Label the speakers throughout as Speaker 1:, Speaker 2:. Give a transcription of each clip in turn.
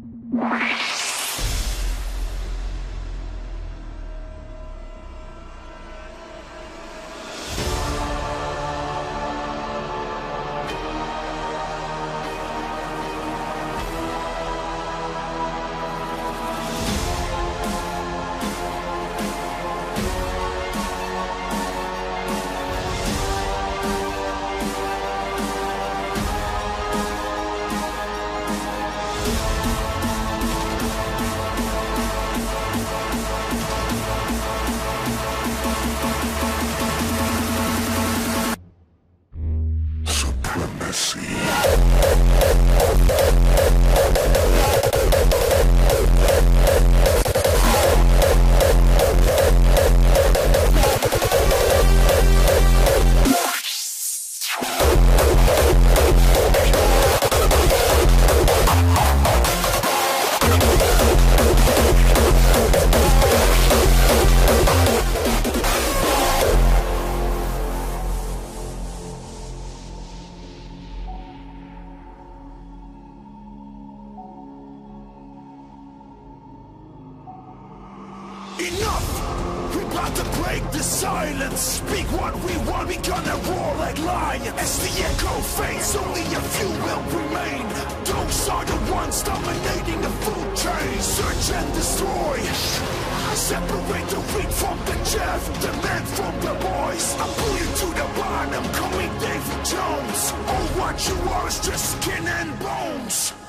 Speaker 1: Bye. choice. I'm pulling to the bottom, call me Davy Jones. All what you are is just skin and bones.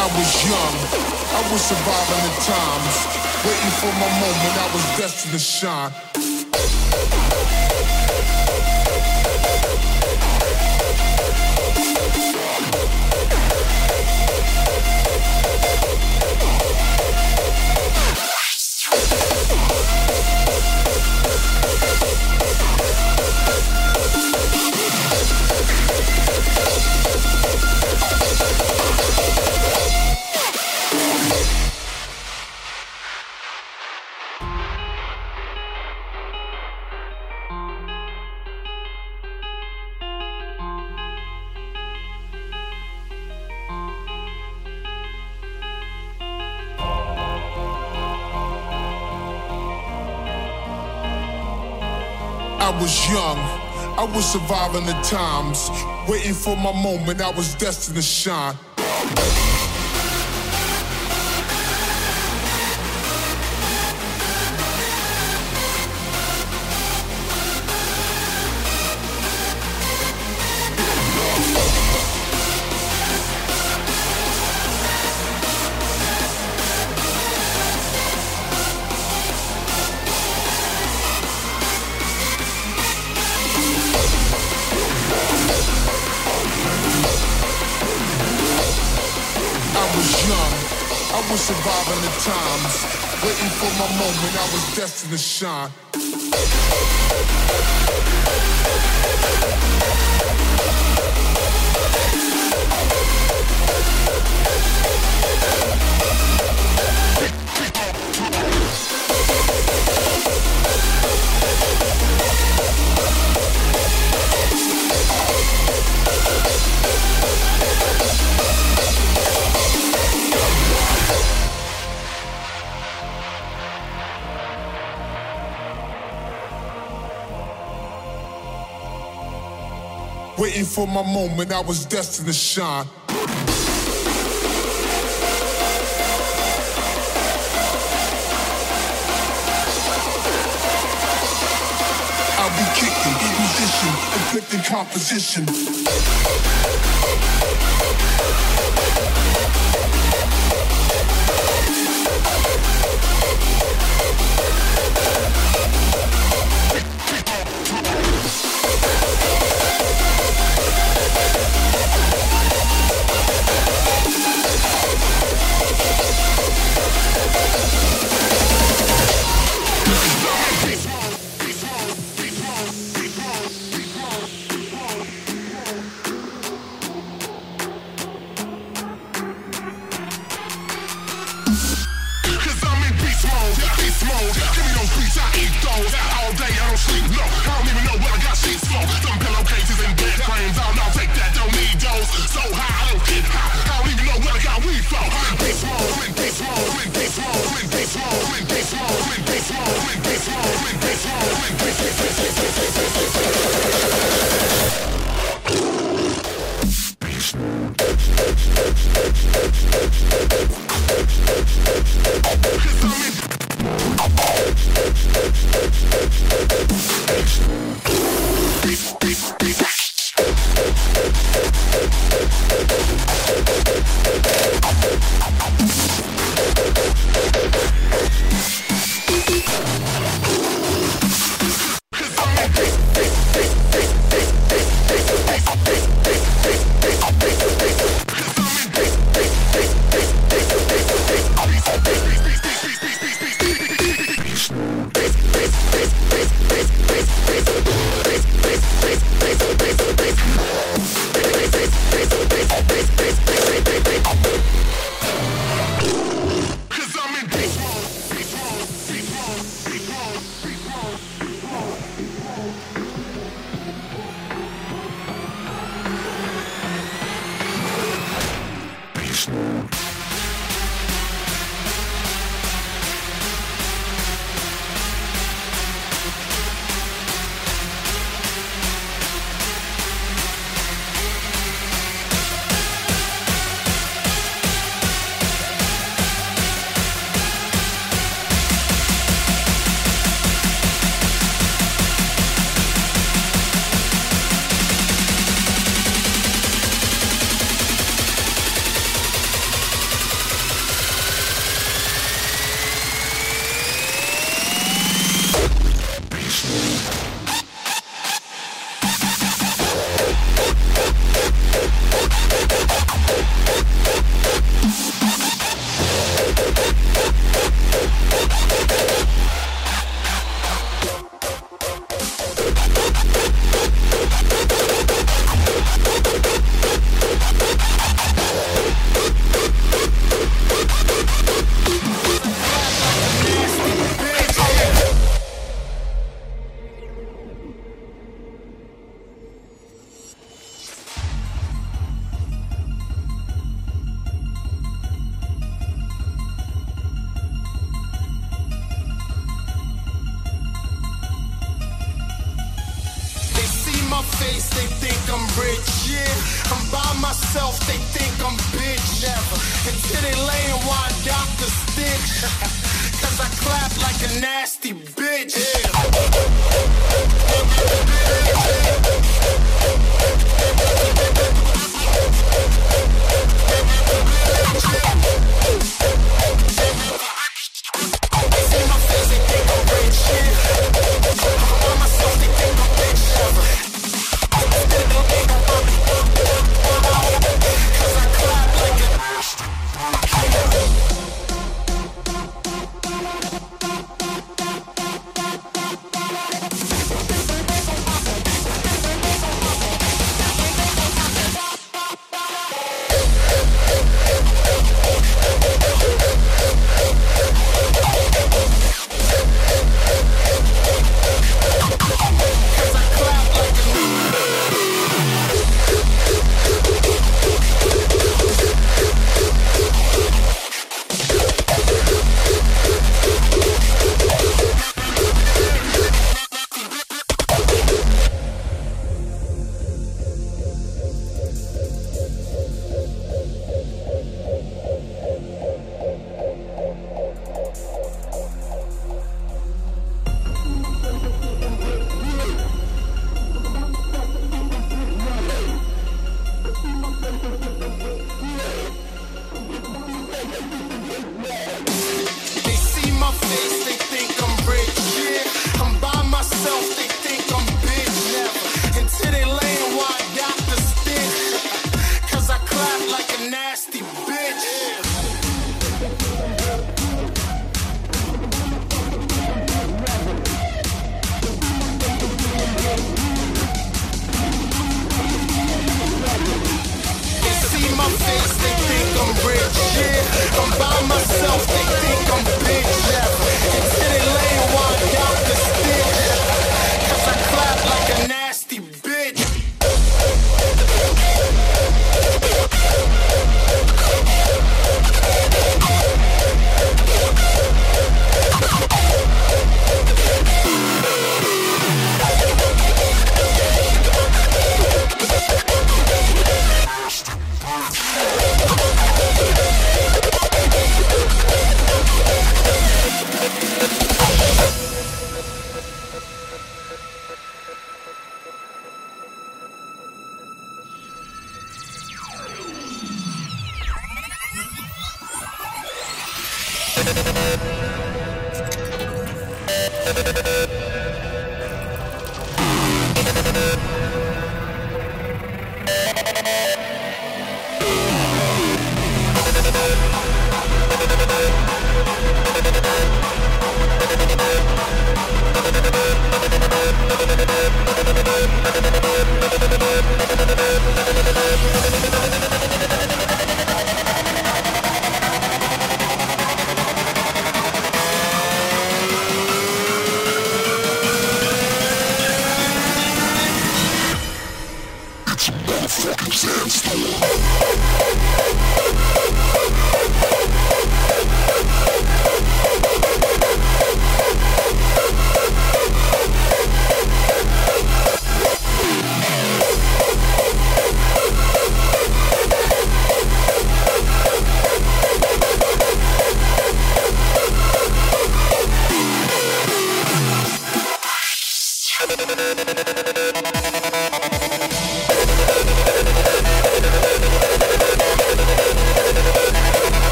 Speaker 1: I was young. I was surviving the times. Waiting for my moment, I was destined to shine. young, I was surviving the times, waiting for my moment, I was destined to shine. Waiting for my moment, I was destined to shine. Waiting for my moment, I was destined
Speaker 2: to shine. I'll be kicking, musician, inflicting composition.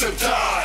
Speaker 2: to die.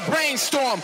Speaker 2: brainstorm.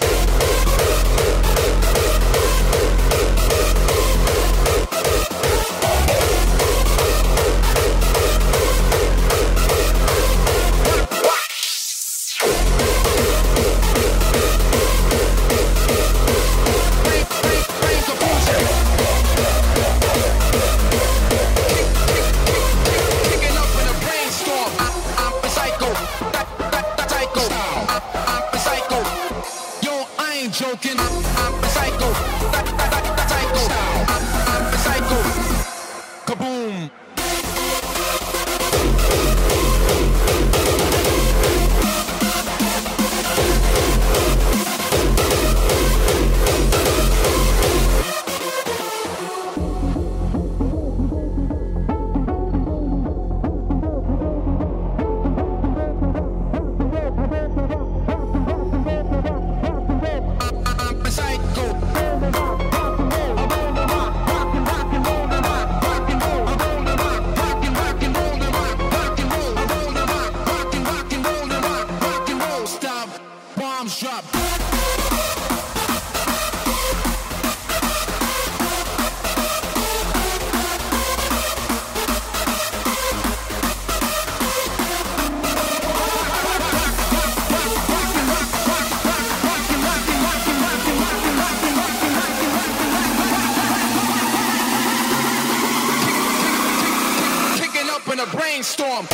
Speaker 2: brainstorm.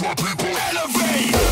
Speaker 2: My people elevate.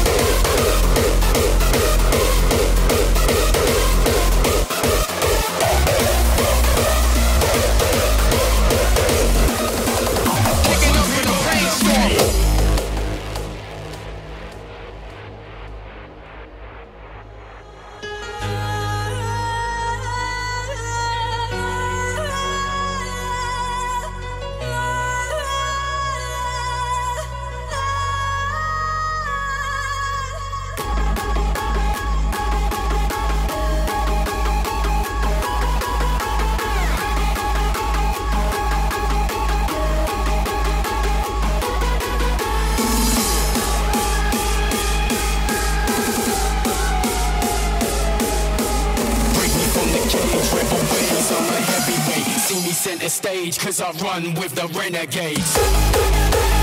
Speaker 2: I run with the renegades.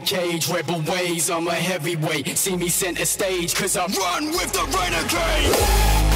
Speaker 2: cage, rebel ways, I'm a heavyweight. See me center stage, cause I run with the renegade.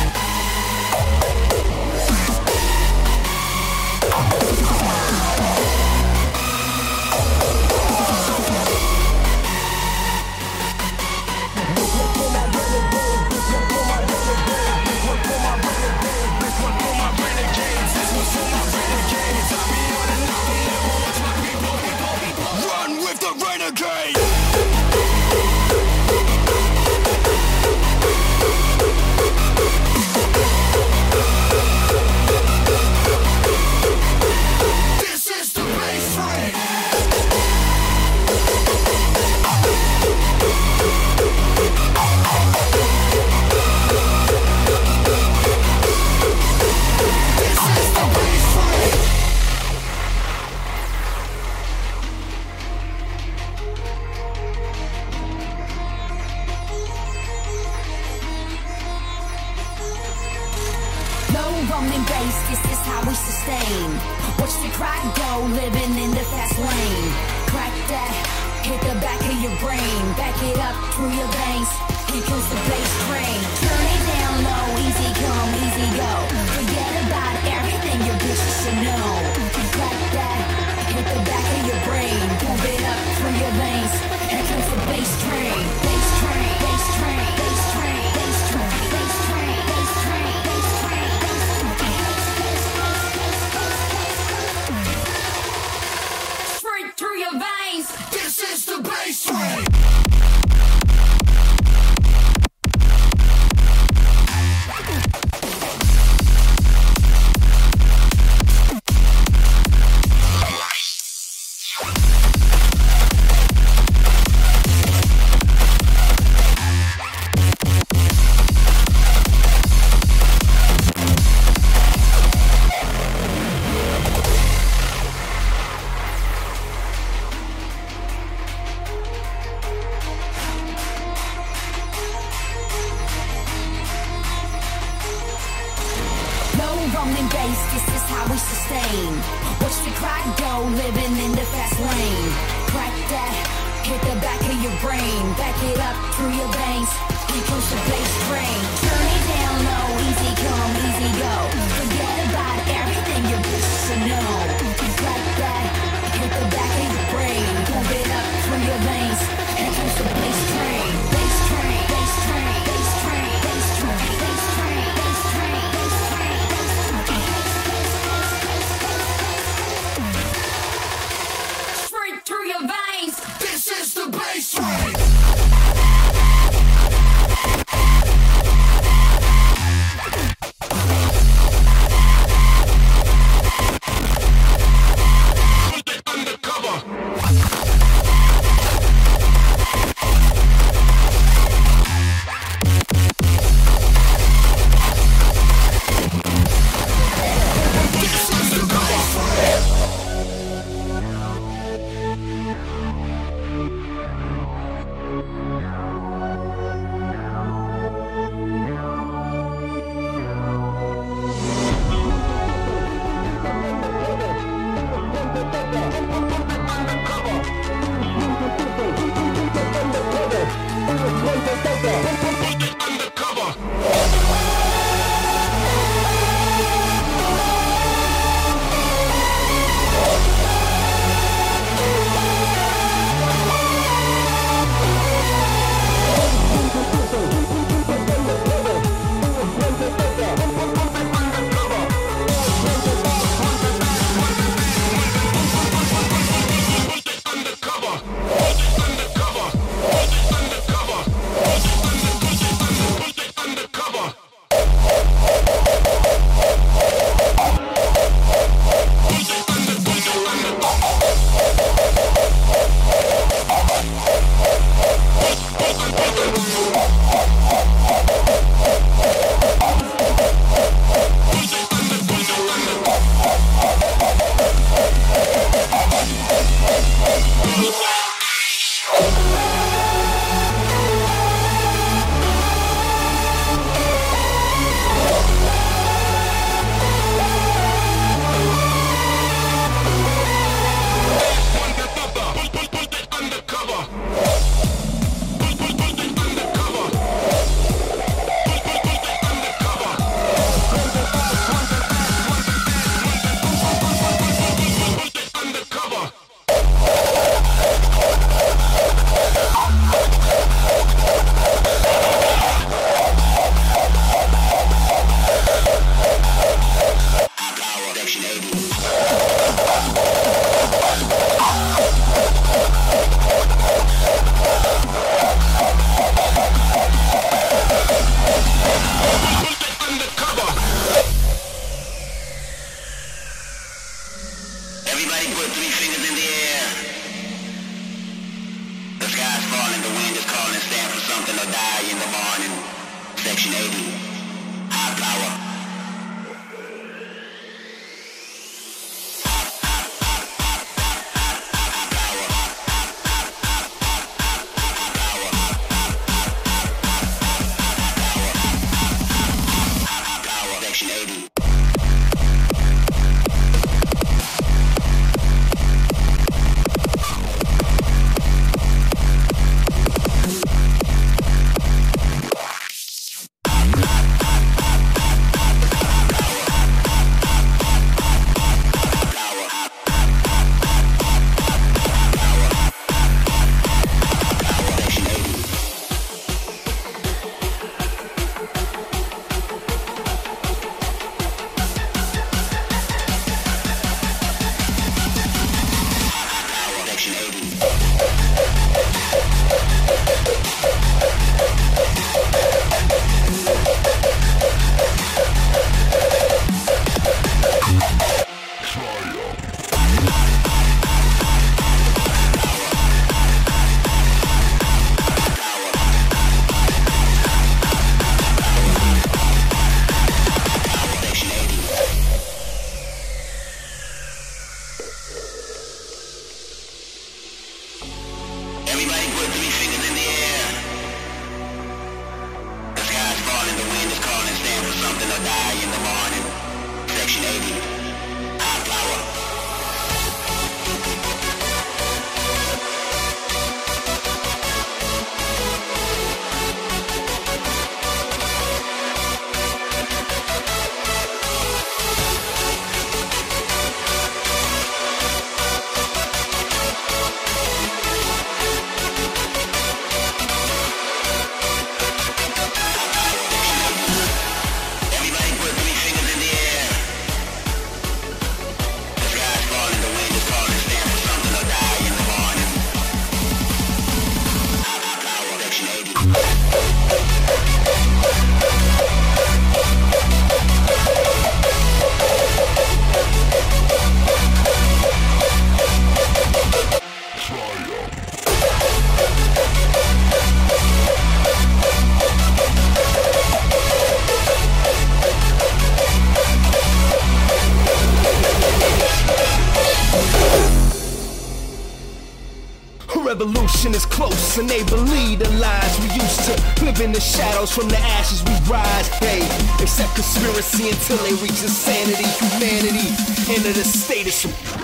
Speaker 3: Revolution is close and they believe the lies we used to live in the shadows from the ashes we rise. Hey accept conspiracy until they reach insanity humanity into the status. of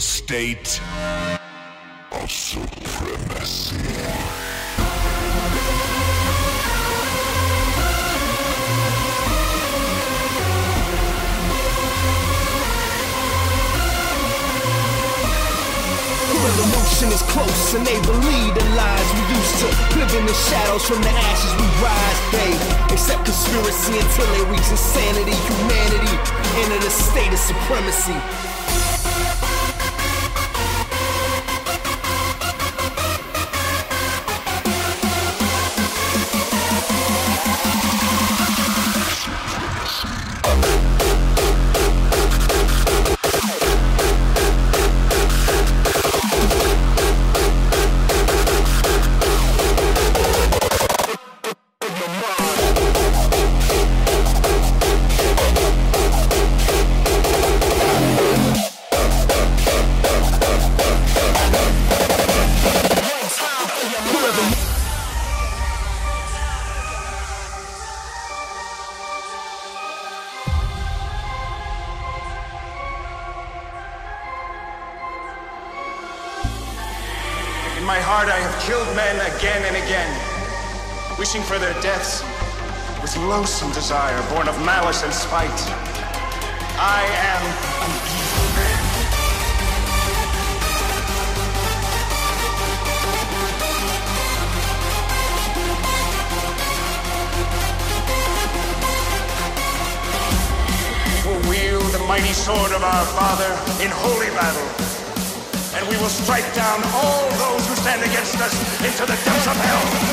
Speaker 4: state of supremacy.
Speaker 3: revolution is close and they believe the lies we used to live in the shadows from the ashes we rise they accept conspiracy until they reach insanity humanity into the state of supremacy
Speaker 5: of hell.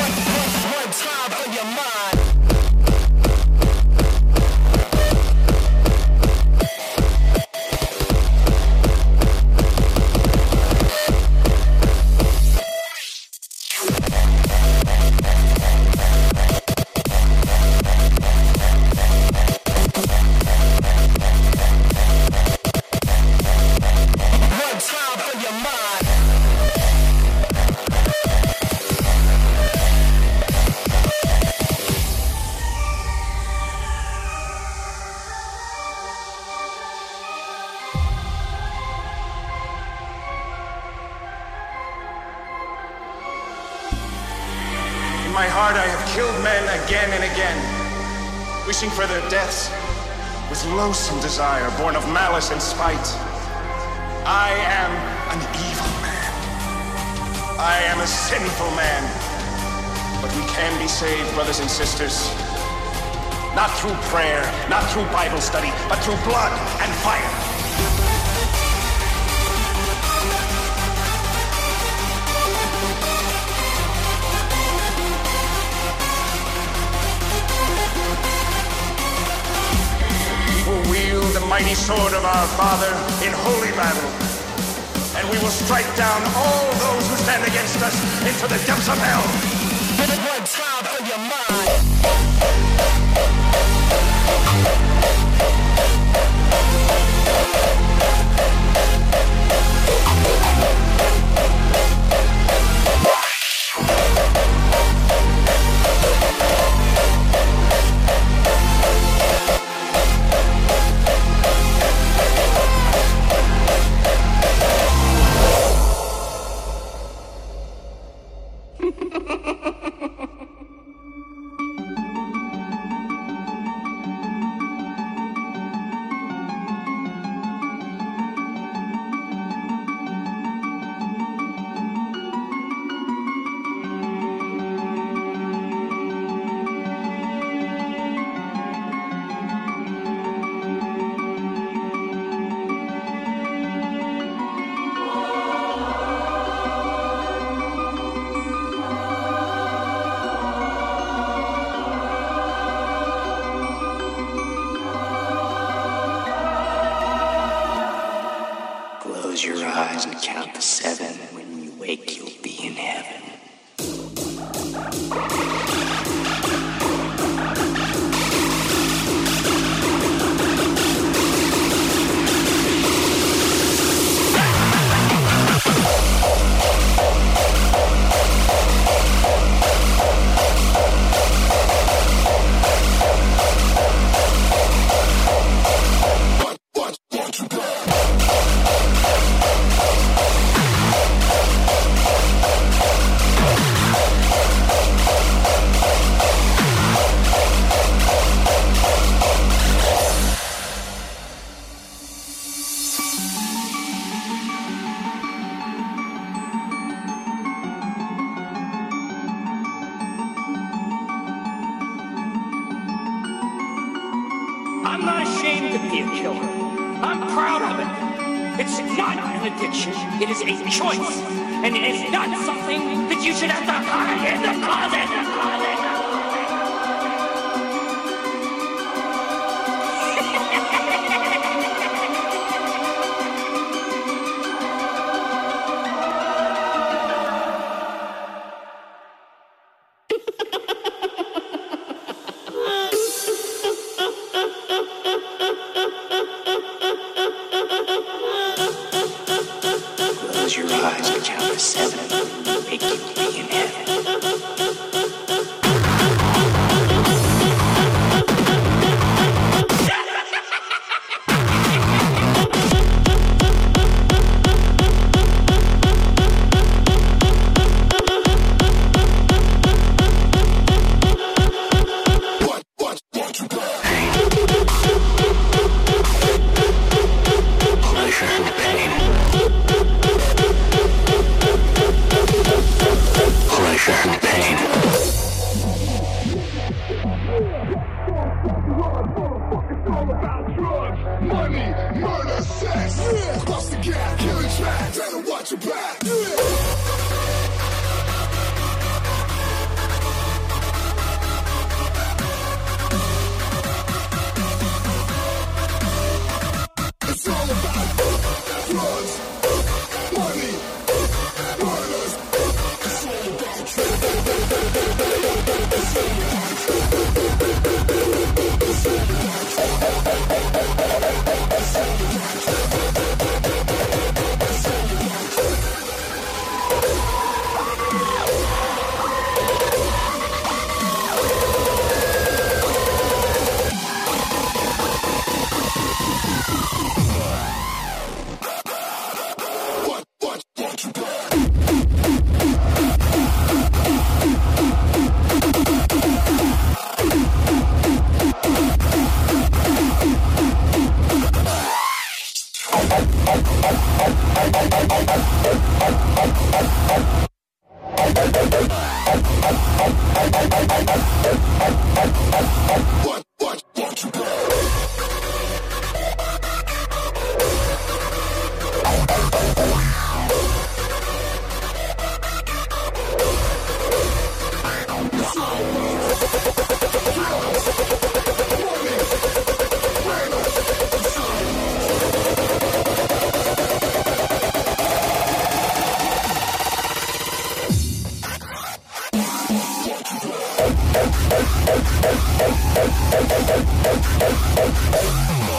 Speaker 5: Desire, born of malice and spite. I am an evil man. I am a sinful man. But we can be saved, brothers and sisters. Not through prayer, not through Bible study, but through blood and fire. Mighty sword of our Father in holy battle. And we will strike down all those who stand against us into the depths of hell.
Speaker 6: One time for your mind.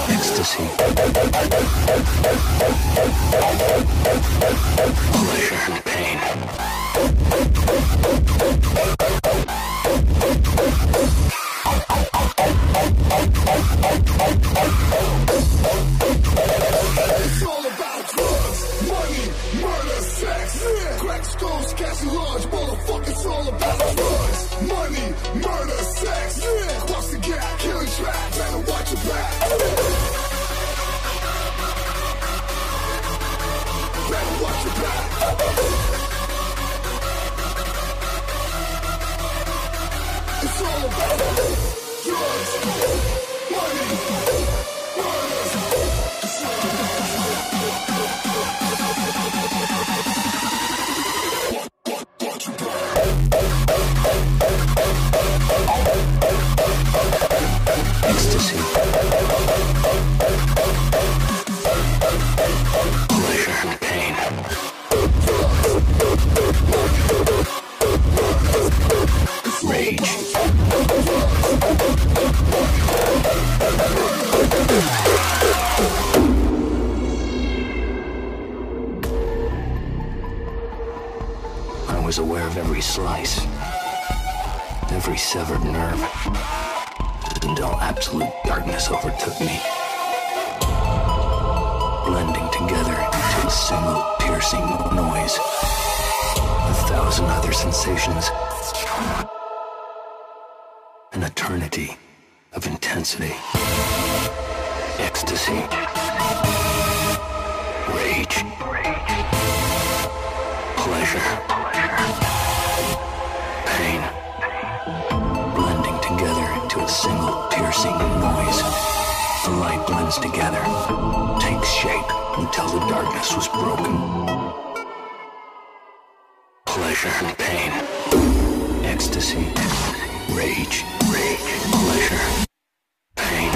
Speaker 7: Ecstasy. Pleasure and pain. blending together into a single piercing noise. A thousand other sensations. An eternity of intensity. Ecstasy. Rage. Pleasure. Pain. Blending together into a single piercing noise light blends together, takes shape until the darkness was broken. Pleasure and pain, ecstasy, rage, rage, pleasure. Pain.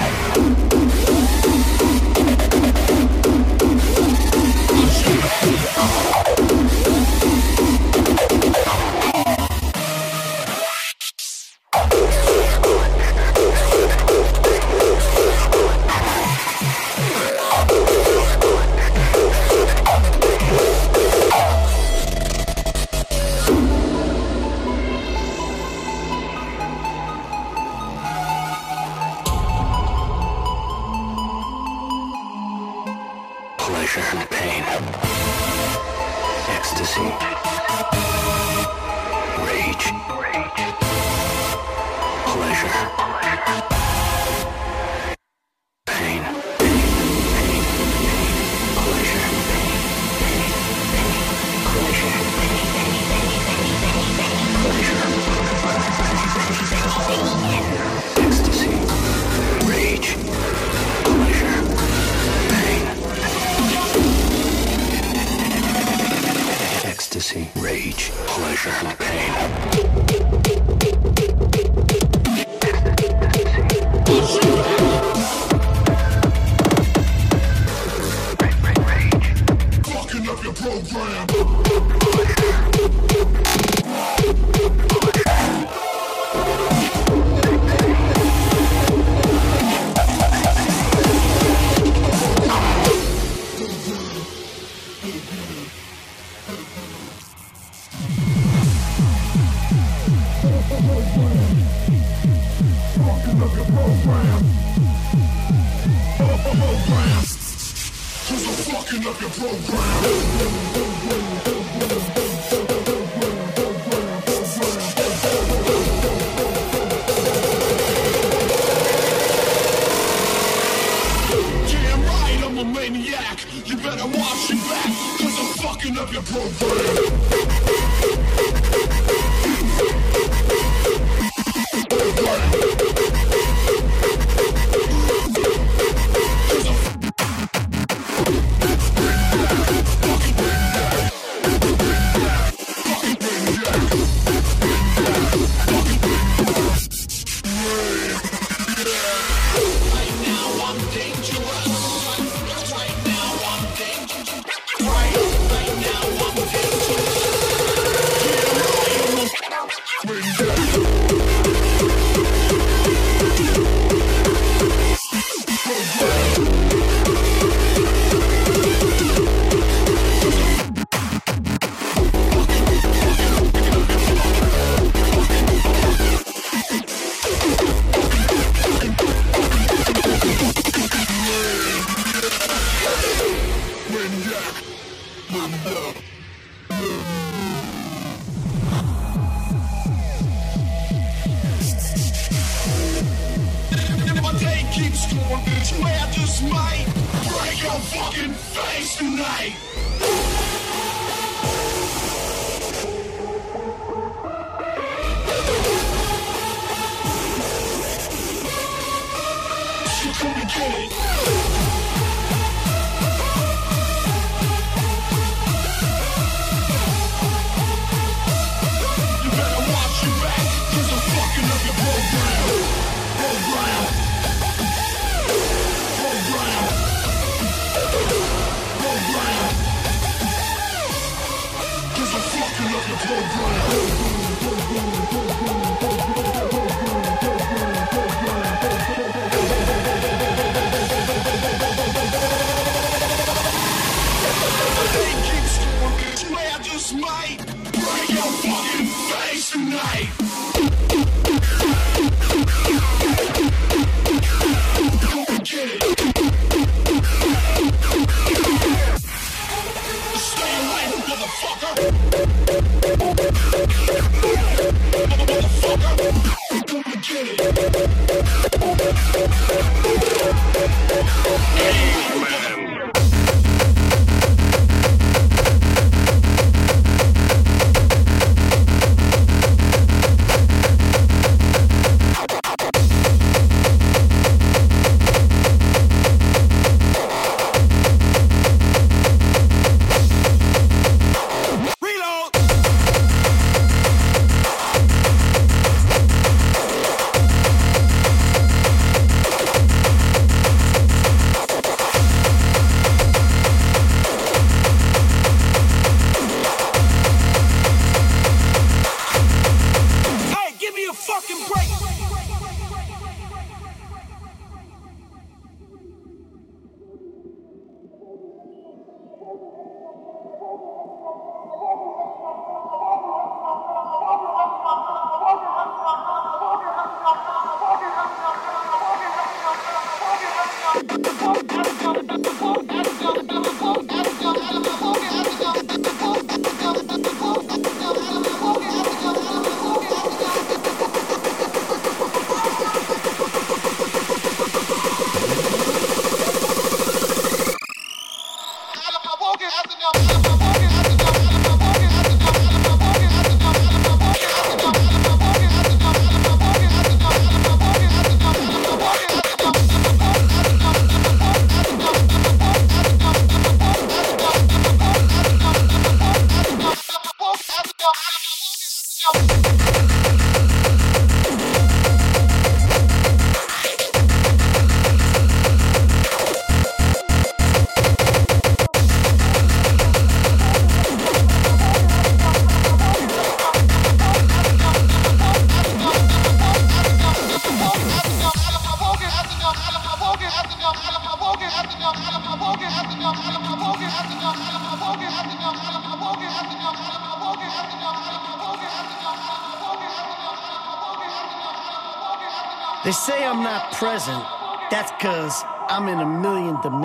Speaker 8: They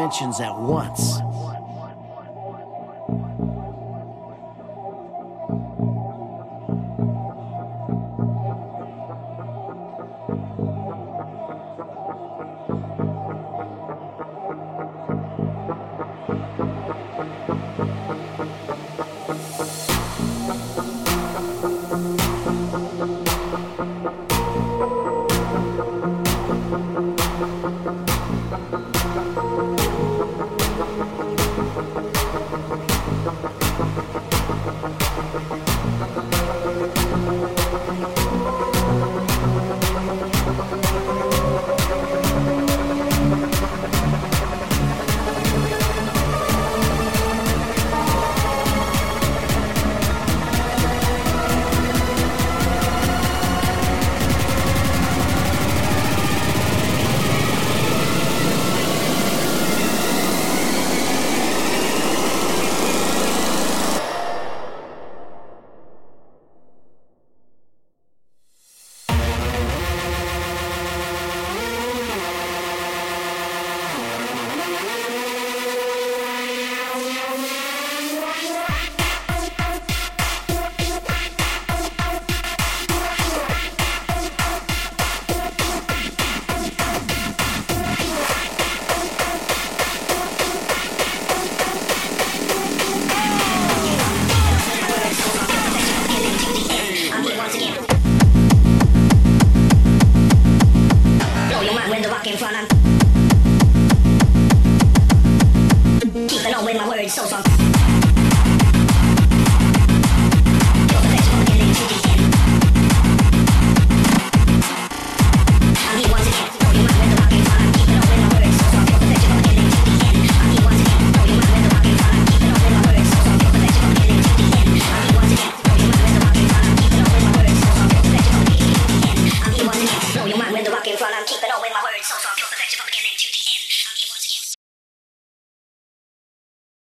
Speaker 8: dimensions at once.